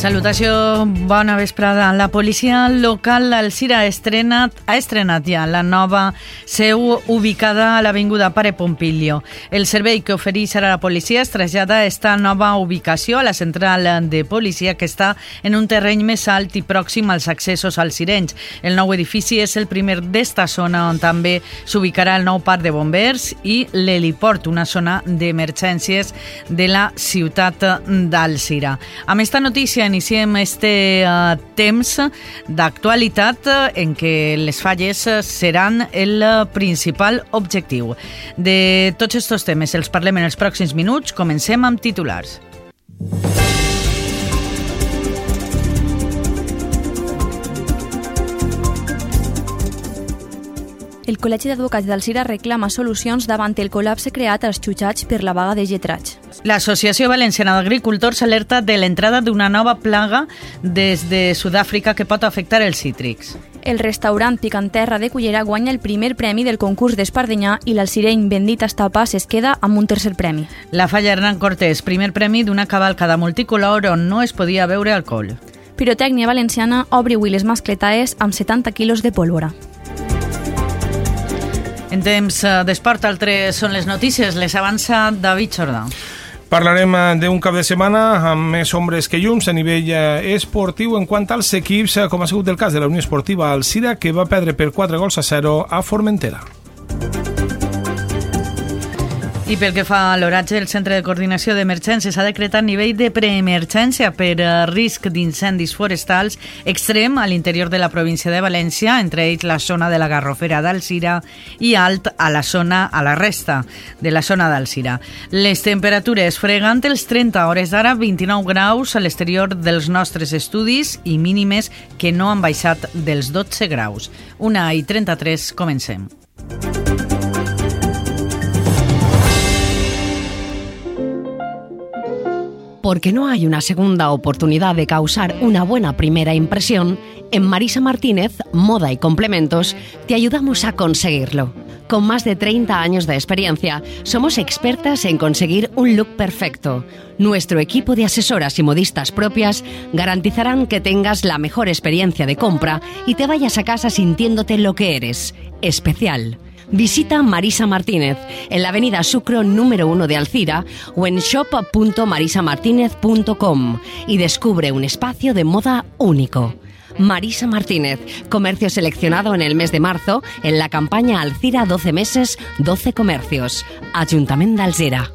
Salutació, bona vesprada. La policia local Alcira ha estrenat, ha estrenat ja la nova seu ubicada a l'Avinguda Pare Pompilio. El servei que ofereix ara la policia es trasllada a esta nova ubicació a la central de policia que està en un terreny més alt i pròxim als accessos als Sirenys. El nou edifici és el primer d'esta zona on també s'ubicarà el nou parc de bombers i l'heliport, una zona d'emergències de la ciutat d'Alcira. Amb esta notícia iniciem este uh, temps d'actualitat en què les falles seran el principal objectiu. De tots aquests temes els parlem en els pròxims minuts. Comencem amb titulars. El Col·legi d'Advocats d'Alcira reclama solucions davant el col·lapse creat als xutxats per la vaga de lletrats. L'Associació Valenciana d'Agricultors alerta de l'entrada d'una nova plaga des de Sud-àfrica que pot afectar els cítrics. El restaurant Picanterra de Cullera guanya el primer premi del concurs d'Espardenyà i l'Alcireny Bendit Estapàs es queda amb un tercer premi. La Falla Hernán Cortés, primer premi d'una cavalcada multicolor on no es podia veure alcohol. Pirotècnia Valenciana obre avui les mascletaes amb 70 quilos de pólvora. En temps eh, d'esport, altres són les notícies. Les avança David Jordà. Parlarem eh, d'un cap de setmana amb més ombres que llums a nivell eh, esportiu en quant als equips, com ha sigut el cas de la Unió Esportiva Alcira, que va perdre per 4 gols a 0 a Formentera. I pel que fa a l'oratge, el Centre de Coordinació d'Emergències ha decretat nivell de preemergència per risc d'incendis forestals extrem a l'interior de la província de València, entre ells la zona de la Garrofera d'Alcira i alt a la zona a la resta de la zona d'Alcira. Les temperatures fregant els 30 hores d'ara, 29 graus a l'exterior dels nostres estudis i mínimes que no han baixat dels 12 graus. Una i 33, comencem. Porque no hay una segunda oportunidad de causar una buena primera impresión, en Marisa Martínez, Moda y Complementos, te ayudamos a conseguirlo. Con más de 30 años de experiencia, somos expertas en conseguir un look perfecto. Nuestro equipo de asesoras y modistas propias garantizarán que tengas la mejor experiencia de compra y te vayas a casa sintiéndote lo que eres, especial. Visita Marisa Martínez en la avenida Sucro número 1 de Alcira o en shop.marisamartinez.com y descubre un espacio de moda único. Marisa Martínez, comercio seleccionado en el mes de marzo en la campaña Alcira 12 meses, 12 comercios. Ayuntamiento de Alcira.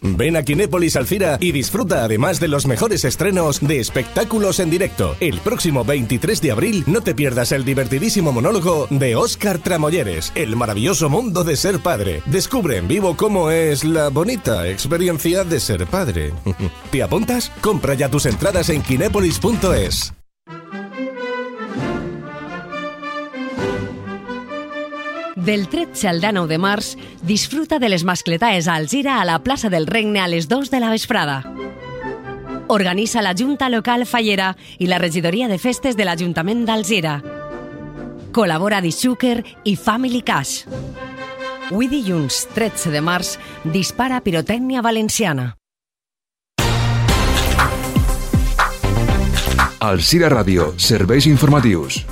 Ven a Kinépolis Alcira y disfruta además de los mejores estrenos de espectáculos en directo. El próximo 23 de abril no te pierdas el divertidísimo monólogo de Óscar Tramolleres, El maravilloso mundo de ser padre. Descubre en vivo cómo es la bonita experiencia de ser padre. ¿Te apuntas? Compra ya tus entradas en kinépolis.es. Del 13 al 19 de març, disfruta de les mascletaes a Alzira a la plaça del Regne a les 2 de la vesprada. Organitza la Junta Local Fallera i la Regidoria de Festes de l'Ajuntament d'Alzira. Col·labora Dixúquer i Family Cash. Avui dilluns 13 de març dispara pirotècnia valenciana. Alcira Ràdio, serveis informatius.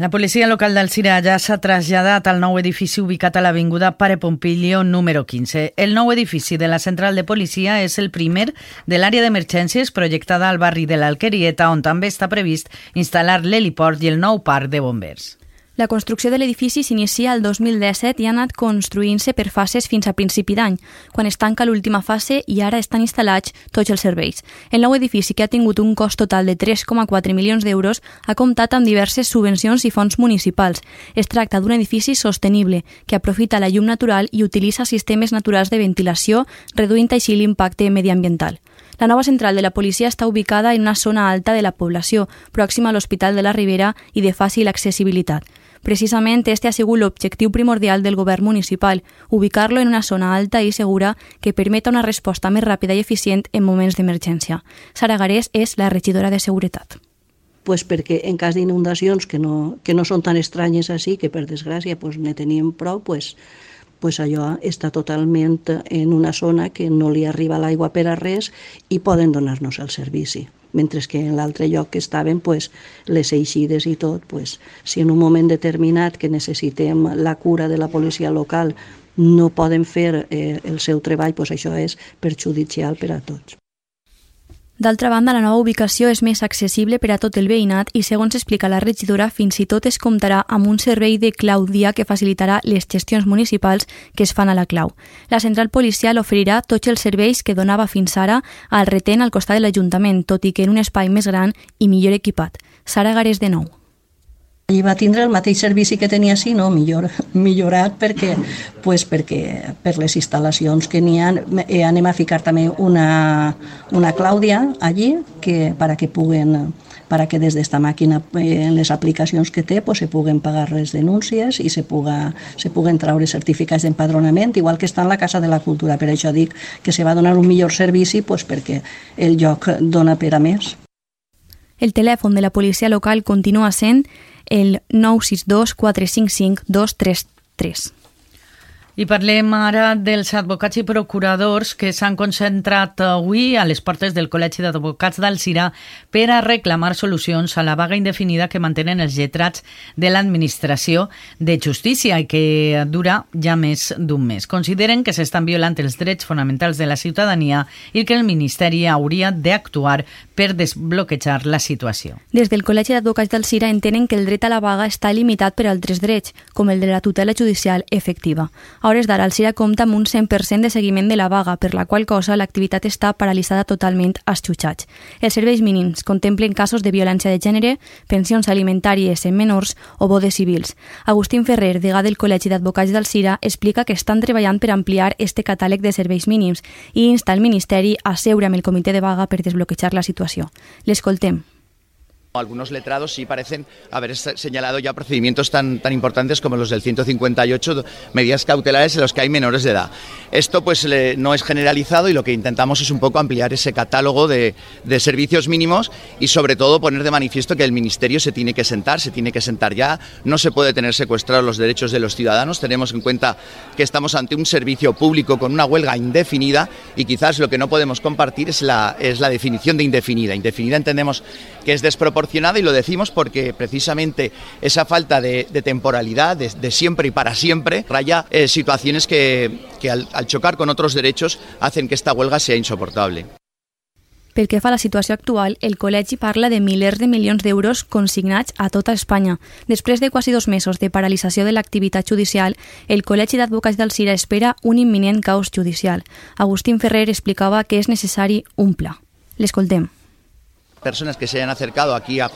La policia local d'Alcira ja s'ha traslladat al nou edifici ubicat a l'Avinguda Pare Pompilio número 15. El nou edifici de la central de policia és el primer de l'àrea d'emergències projectada al barri de l'Alquerieta, on també està previst instal·lar l'heliport i el nou parc de bombers. La construcció de l'edifici s'inicia el 2017 i ha anat construint-se per fases fins a principi d'any, quan es tanca l'última fase i ara estan instal·lats tots els serveis. El nou edifici, que ha tingut un cost total de 3,4 milions d'euros, ha comptat amb diverses subvencions i fons municipals. Es tracta d'un edifici sostenible, que aprofita la llum natural i utilitza sistemes naturals de ventilació, reduint així l'impacte mediambiental. La nova central de la policia està ubicada en una zona alta de la població, pròxima a l'Hospital de la Ribera i de fàcil accessibilitat. Precisament este ha sigut l'objectiu primordial del govern municipal, ubicar-lo en una zona alta i segura que permeta una resposta més ràpida i eficient en moments d'emergència. Sara Garés és la regidora de Seguretat. Pues perquè en cas d'inundacions que no, que no són tan estranyes així, que per desgràcia pues, ne teníem prou, pues, pues allò està totalment en una zona que no li arriba l'aigua per a res i poden donar-nos el servici mentre que en l'altre lloc que estaven pues, les eixides i tot, pues, si en un moment determinat que necessitem la cura de la policia local no poden fer eh, el seu treball, pues això és perjudicial per a tots. D'altra banda, la nova ubicació és més accessible per a tot el veïnat i, segons explica la regidora, fins i tot es comptarà amb un servei de clau dia que facilitarà les gestions municipals que es fan a la clau. La central policial oferirà tots els serveis que donava fins ara al retén al costat de l'Ajuntament, tot i que en un espai més gran i millor equipat. Sara Gares de nou. I va tindre el mateix servici que tenia sí, no? Millor, millorat perquè, pues perquè per les instal·lacions que n'hi ha, eh, anem a ficar també una, una Clàudia allí que, para que puguen para que des d'esta màquina eh, en les aplicacions que té pues, se puguen pagar les denúncies i se, puga, se puguen traure certificats d'empadronament, igual que està en la Casa de la Cultura. Per això dic que se va donar un millor servici pues, perquè el lloc dona per a més. El telèfon de la policia local continua sent el 962 455 233. I parlem ara dels advocats i procuradors que s'han concentrat avui a les portes del Col·legi d'Advocats d'Alcira per a reclamar solucions a la vaga indefinida que mantenen els lletrats de l'administració de justícia i que dura ja més d'un mes. Consideren que s'estan violant els drets fonamentals de la ciutadania i que el Ministeri hauria d'actuar per desbloquejar la situació. Des del Col·legi d'Advocats d'Alcira entenen que el dret a la vaga està limitat per altres drets, com el de la tutela judicial efectiva. A hores d'ara, el CIRA compta amb un 100% de seguiment de la vaga, per la qual cosa l'activitat està paralitzada totalment als xutxats. Els serveis mínims contemplen casos de violència de gènere, pensions alimentàries en menors o bodes civils. Agustín Ferrer, degà del Col·legi d'Advocats del CIRA, explica que estan treballant per ampliar este catàleg de serveis mínims i insta el Ministeri a seure amb el comitè de vaga per desbloquejar la situació. L'escoltem. Algunos letrados sí parecen haber señalado ya procedimientos tan, tan importantes como los del 158, medidas cautelares en los que hay menores de edad. Esto pues no es generalizado y lo que intentamos es un poco ampliar ese catálogo de, de, servicios mínimos y sobre todo poner de manifiesto que el Ministerio se tiene que sentar, se tiene que sentar ya, no se puede tener secuestrados los derechos de los ciudadanos, tenemos en cuenta que estamos ante un servicio público con una huelga indefinida y quizás lo que no podemos compartir es la, es la definición de indefinida. Indefinida entendemos que es desproporcionada y lo decimos porque precisamente esa falta de, de temporalidad, de, de, siempre y para siempre, raya eh, situaciones que, que al, al chocar con otros derechos hacen que esta huelga sea insoportable. Pel que fa a la situació actual, el col·legi parla de milers de milions d'euros consignats a tota Espanya. Després de quasi dos mesos de paralització de l'activitat judicial, el Col·legi d'Advocats del CIRA espera un imminent caos judicial. Agustín Ferrer explicava que és necessari un pla. L'escoltem. Personas que se hayan acercado aquí a,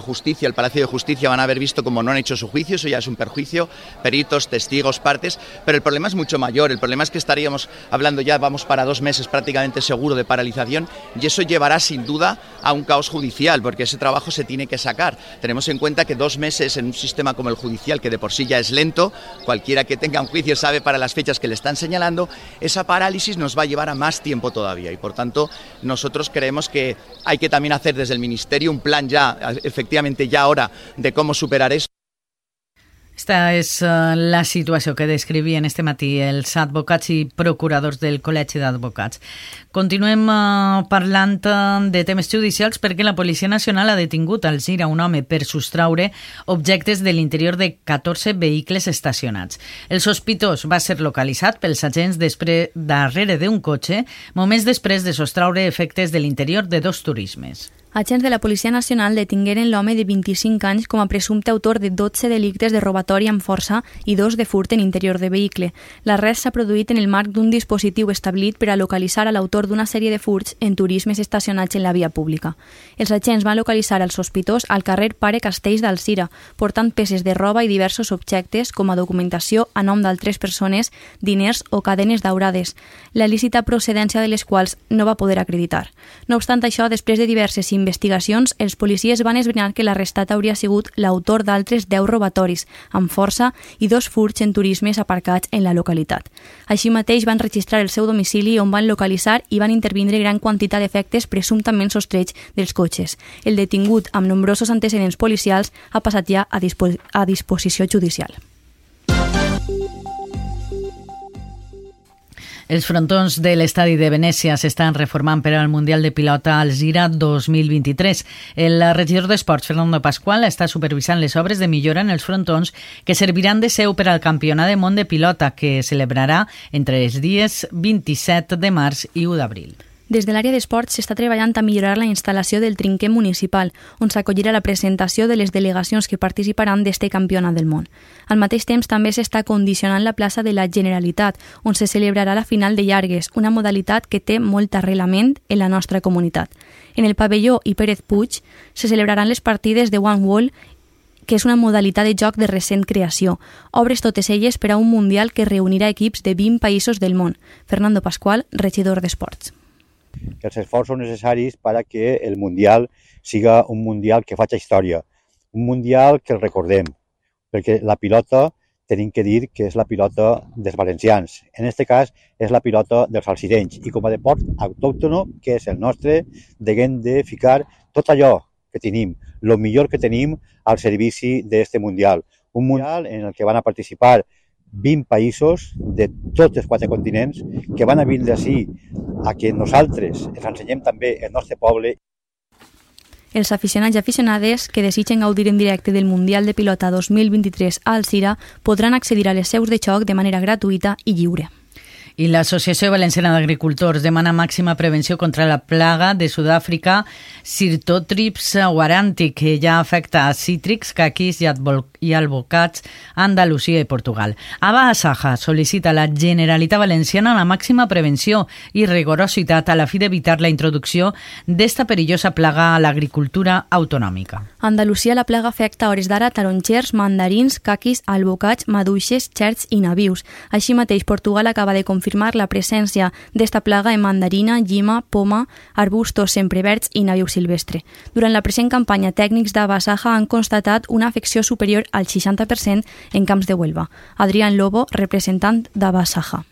justicia, al Palacio de Justicia, van a haber visto como no han hecho su juicio, eso ya es un perjuicio, peritos, testigos, partes, pero el problema es mucho mayor, el problema es que estaríamos hablando ya, vamos para dos meses prácticamente seguro de paralización. Y eso llevará sin duda a un caos judicial, porque ese trabajo se tiene que sacar. Tenemos en cuenta que dos meses en un sistema como el judicial, que de por sí ya es lento, cualquiera que tenga un juicio sabe para las fechas que le están señalando, esa parálisis nos va a llevar a más tiempo todavía. Y por tanto nosotros creemos que hay que también hacer desde el Ministerio un plan ya, efectivamente ya ahora, de cómo superar eso. Esta és uh, la situació que descrivien este matí els advocats i procuradors del Col·legi d'Advocats. Continuem uh, parlant uh, de temes judicials perquè la Policia Nacional ha detingut al Gira un home per sostraure objectes de l'interior de 14 vehicles estacionats. El sospitós va ser localitzat pels agents després, darrere d'un cotxe, moments després de sostraure efectes de l'interior de dos turismes. Agents de la Policia Nacional detingueren l'home de 25 anys com a presumpte autor de 12 delictes de robatori amb força i dos de furt en interior de vehicle. L'arrest s'ha produït en el marc d'un dispositiu establit per a localitzar a l'autor d'una sèrie de furts en turismes estacionats en la via pública. Els agents van localitzar el sospitós al carrer Pare Castells d'Alcira, portant peces de roba i diversos objectes com a documentació a nom d'altres persones, diners o cadenes daurades, la lícita procedència de les quals no va poder acreditar. No obstant això, després de diverses investigacions, els policies van esbrinar que l'arrestat hauria sigut l'autor d'altres 10 robatoris, amb força, i dos furts en turismes aparcats en la localitat. Així mateix van registrar el seu domicili on van localitzar i van intervindre gran quantitat d'efectes presumptament sostrets dels cotxes. El detingut, amb nombrosos antecedents policials, ha passat ja a, dispo a disposició judicial. Els frontons de l'estadi de Venècia s'estan reformant per al Mundial de Pilota al Gira 2023. El regidor d'Esports, Fernando Pasqual, està supervisant les obres de millora en els frontons que serviran de seu per al Campionat de Món de Pilota que celebrarà entre els dies 27 de març i 1 d'abril. Des de l'àrea d'esports s'està treballant a millorar la instal·lació del trinquer municipal, on s'acollirà la presentació de les delegacions que participaran d'este campionat del món. Al mateix temps també s'està condicionant la plaça de la Generalitat, on se celebrarà la final de llargues, una modalitat que té molt arrelament en la nostra comunitat. En el pavelló i Pérez Puig se celebraran les partides de One Wall que és una modalitat de joc de recent creació. Obres totes elles per a un mundial que reunirà equips de 20 països del món. Fernando Pascual, regidor d'Esports els esforços necessaris per a que el Mundial siga un Mundial que faci història, un Mundial que el recordem, perquè la pilota tenim que dir que és la pilota dels valencians. En aquest cas és la pilota dels alcidenys i com a deport autòctono, que és el nostre, deguem de ficar tot allò que tenim, el millor que tenim al servici d'aquest Mundial. Un Mundial en el que van a participar 20 països de tots els quatre continents que van a vindre així a que nosaltres els ensenyem també el nostre poble. Els aficionats i aficionades que desitgen gaudir en directe del Mundial de Pilota 2023 a Alcira podran accedir a les seus de xoc de manera gratuïta i lliure. I l'Associació Valenciana d'Agricultors demana màxima prevenció contra la plaga de Sud-àfrica Cirtotrips waranti, que ja afecta a cítrics, caquis i, albocats a Andalusia i Portugal. Aba Asaja sol·licita a la Generalitat Valenciana la màxima prevenció i rigorositat a la fi d'evitar la introducció d'esta perillosa plaga a l'agricultura autonòmica. A Andalusia la plaga afecta a hores d'ara taronxers, mandarins, caquis, albocats, maduixes, xerts i navius. Així mateix, Portugal acaba de confirmar la presència d'esta plaga en mandarina, llima, poma, arbustos sempreverds i naviu silvestre. Durant la present campanya, tècnics de Basaja han constatat una afecció superior al 60% en camps de Huelva. Adrián Lobo, representant de Basaja.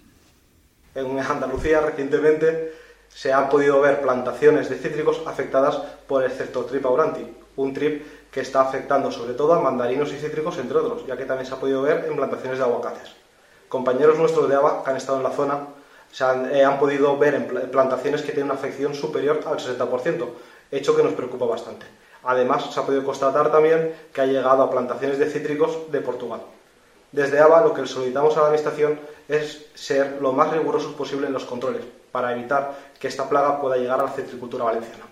En Andalucía recientemente se han podido ver plantaciones de cítricos afectadas por el Certotripa auranti, un trip que está afectando sobre todo a mandarinos y cítricos, entre otros, ya que también se ha podido ver en plantaciones de aguacates. Compañeros nuestros de ABA que han estado en la zona se han, eh, han podido ver en plantaciones que tienen una afección superior al 60%, hecho que nos preocupa bastante. Además, se ha podido constatar también que ha llegado a plantaciones de cítricos de Portugal. Desde ABA lo que solicitamos a la Administración es ser lo más rigurosos posible en los controles, para evitar que esta plaga pueda llegar a la citricultura valenciana.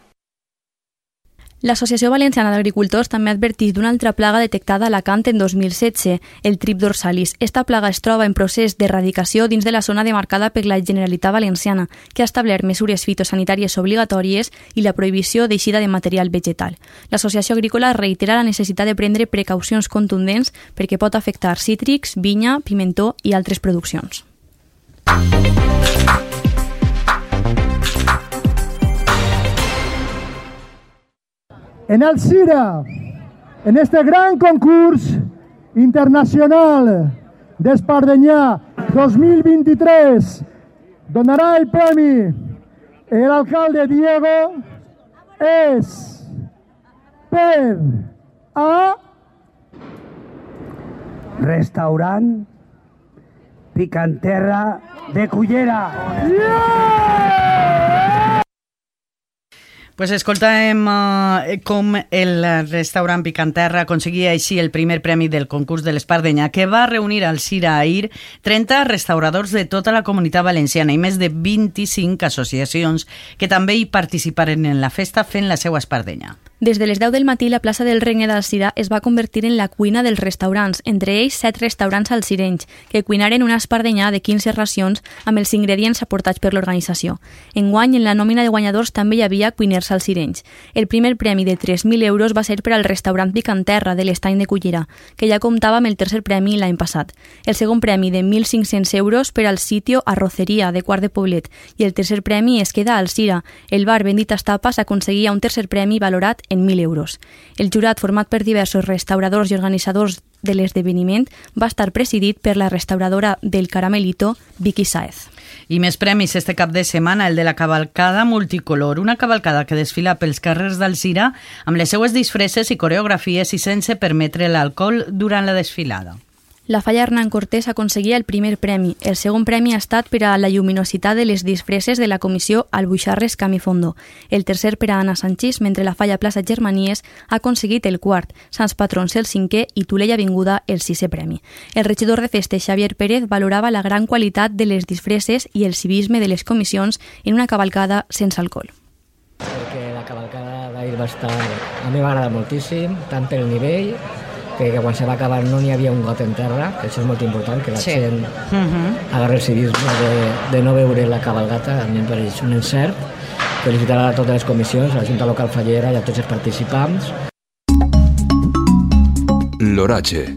L'Associació Valenciana d'Agricultors també ha advertit d'una altra plaga detectada a Alacant en 2016, el trip dorsalis. Esta plaga es troba en procés d'erradicació dins de la zona demarcada per la Generalitat Valenciana, que ha establert mesures fitosanitàries obligatòries i la prohibició d'eixida de material vegetal. L'Associació Agrícola reitera la necessitat de prendre precaucions contundents perquè pot afectar cítrics, vinya, pimentó i altres produccions. En Alcira, en este gran concurs internacional d'Espardenyà 2023, donarà el premi el alcalde Diego és per a restaurant Picanterra de Cullera. Yeah! Pues escoltàvem uh, com el restaurant Picanterra aconseguia així el primer premi del concurs de l'Espardenya, que va reunir al Cira Air 30 restauradors de tota la comunitat valenciana i més de 25 associacions que també hi participaren en la festa fent la seva espardenya. Des de les 10 del matí, la plaça del Regne d'Alcira es va convertir en la cuina dels restaurants, entre ells set restaurants alcirenys, que cuinaren una espardenya de 15 racions amb els ingredients aportats per l'organització. Enguany, en la nòmina de guanyadors també hi havia cuiners alcirenys. El primer premi de 3.000 euros va ser per al restaurant Picanterra de l'Estany de Cullera, que ja comptava amb el tercer premi l'any passat. El segon premi de 1.500 euros per al sitio Arroceria de Quart de Poblet i el tercer premi es queda al Cira. El bar Benditas Tapas aconseguia un tercer premi valorat en 1.000 euros. El jurat, format per diversos restauradors i organitzadors de l'esdeveniment, va estar presidit per la restauradora del Caramelito, Vicky Saez. I més premis este cap de setmana, el de la cavalcada multicolor, una cavalcada que desfila pels carrers d'Alzira amb les seues disfresses i coreografies i sense permetre l'alcohol durant la desfilada. La falla Hernán Cortés aconseguia el primer premi. El segon premi ha estat per a la lluminositat de les disfresses de la comissió Albuixarres Camifondo. El tercer per a Anna Sanchís, mentre la falla Plaça Germanies ha aconseguit el quart, Sants Patrons el cinquè i Tulella Avinguda el sisè premi. El regidor de festes Xavier Pérez valorava la gran qualitat de les disfresses i el civisme de les comissions en una cavalcada sense alcohol. Perquè la cavalcada va estar... A mi m'agrada moltíssim, tant pel nivell que, que quan se va acabar no n'hi havia un got en terra, que això és molt important, que la Sí. gent Uh -huh. agarra el civisme de, de no veure la cabalgata, a mi em pareix un encert. Felicitar a totes les comissions, a la Junta Local Fallera i a tots els participants. L'oratge.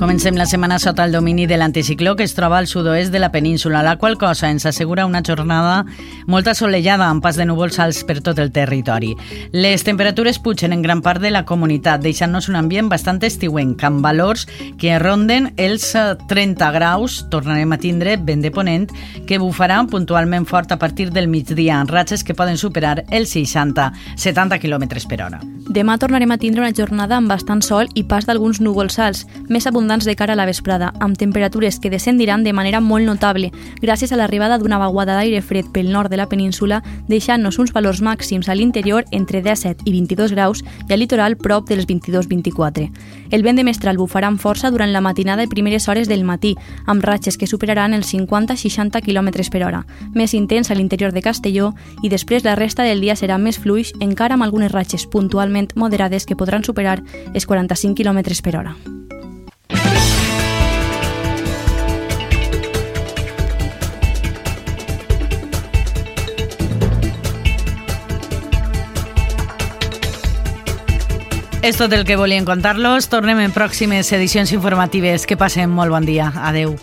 Comencem la setmana sota el domini de l'anticicló que es troba al sud-oest de la península, la qual cosa ens assegura una jornada molt assolellada amb pas de núvols alts per tot el territori. Les temperatures pugen en gran part de la comunitat, deixant-nos un ambient bastant estiuenc, amb valors que ronden els eh, 30 graus, tornarem a tindre vent de ponent, que bufarà puntualment fort a partir del migdia, en ratxes que poden superar els 60-70 km per hora. Demà tornarem a tindre una jornada amb bastant sol i pas d'alguns núvols alts, més abundants de cara a la vesprada, amb temperatures que descendiran de manera molt notable gràcies a l'arribada d'una vaguada d'aire fred pel nord de la península, deixant-nos uns valors màxims a l'interior entre 17 i 22 graus i al litoral prop dels 22-24. El vent de mestral bufarà amb força durant la matinada i primeres hores del matí, amb ratxes que superaran els 50-60 km per hora, més intens a l'interior de Castelló i després la resta del dia serà més fluix, encara amb algunes ratxes puntualment moderades que podran superar els 45 km per hora. És tot el que volíem contar-los. Tornem en pròximes edicions informatives. Que passen molt bon dia. Adeu.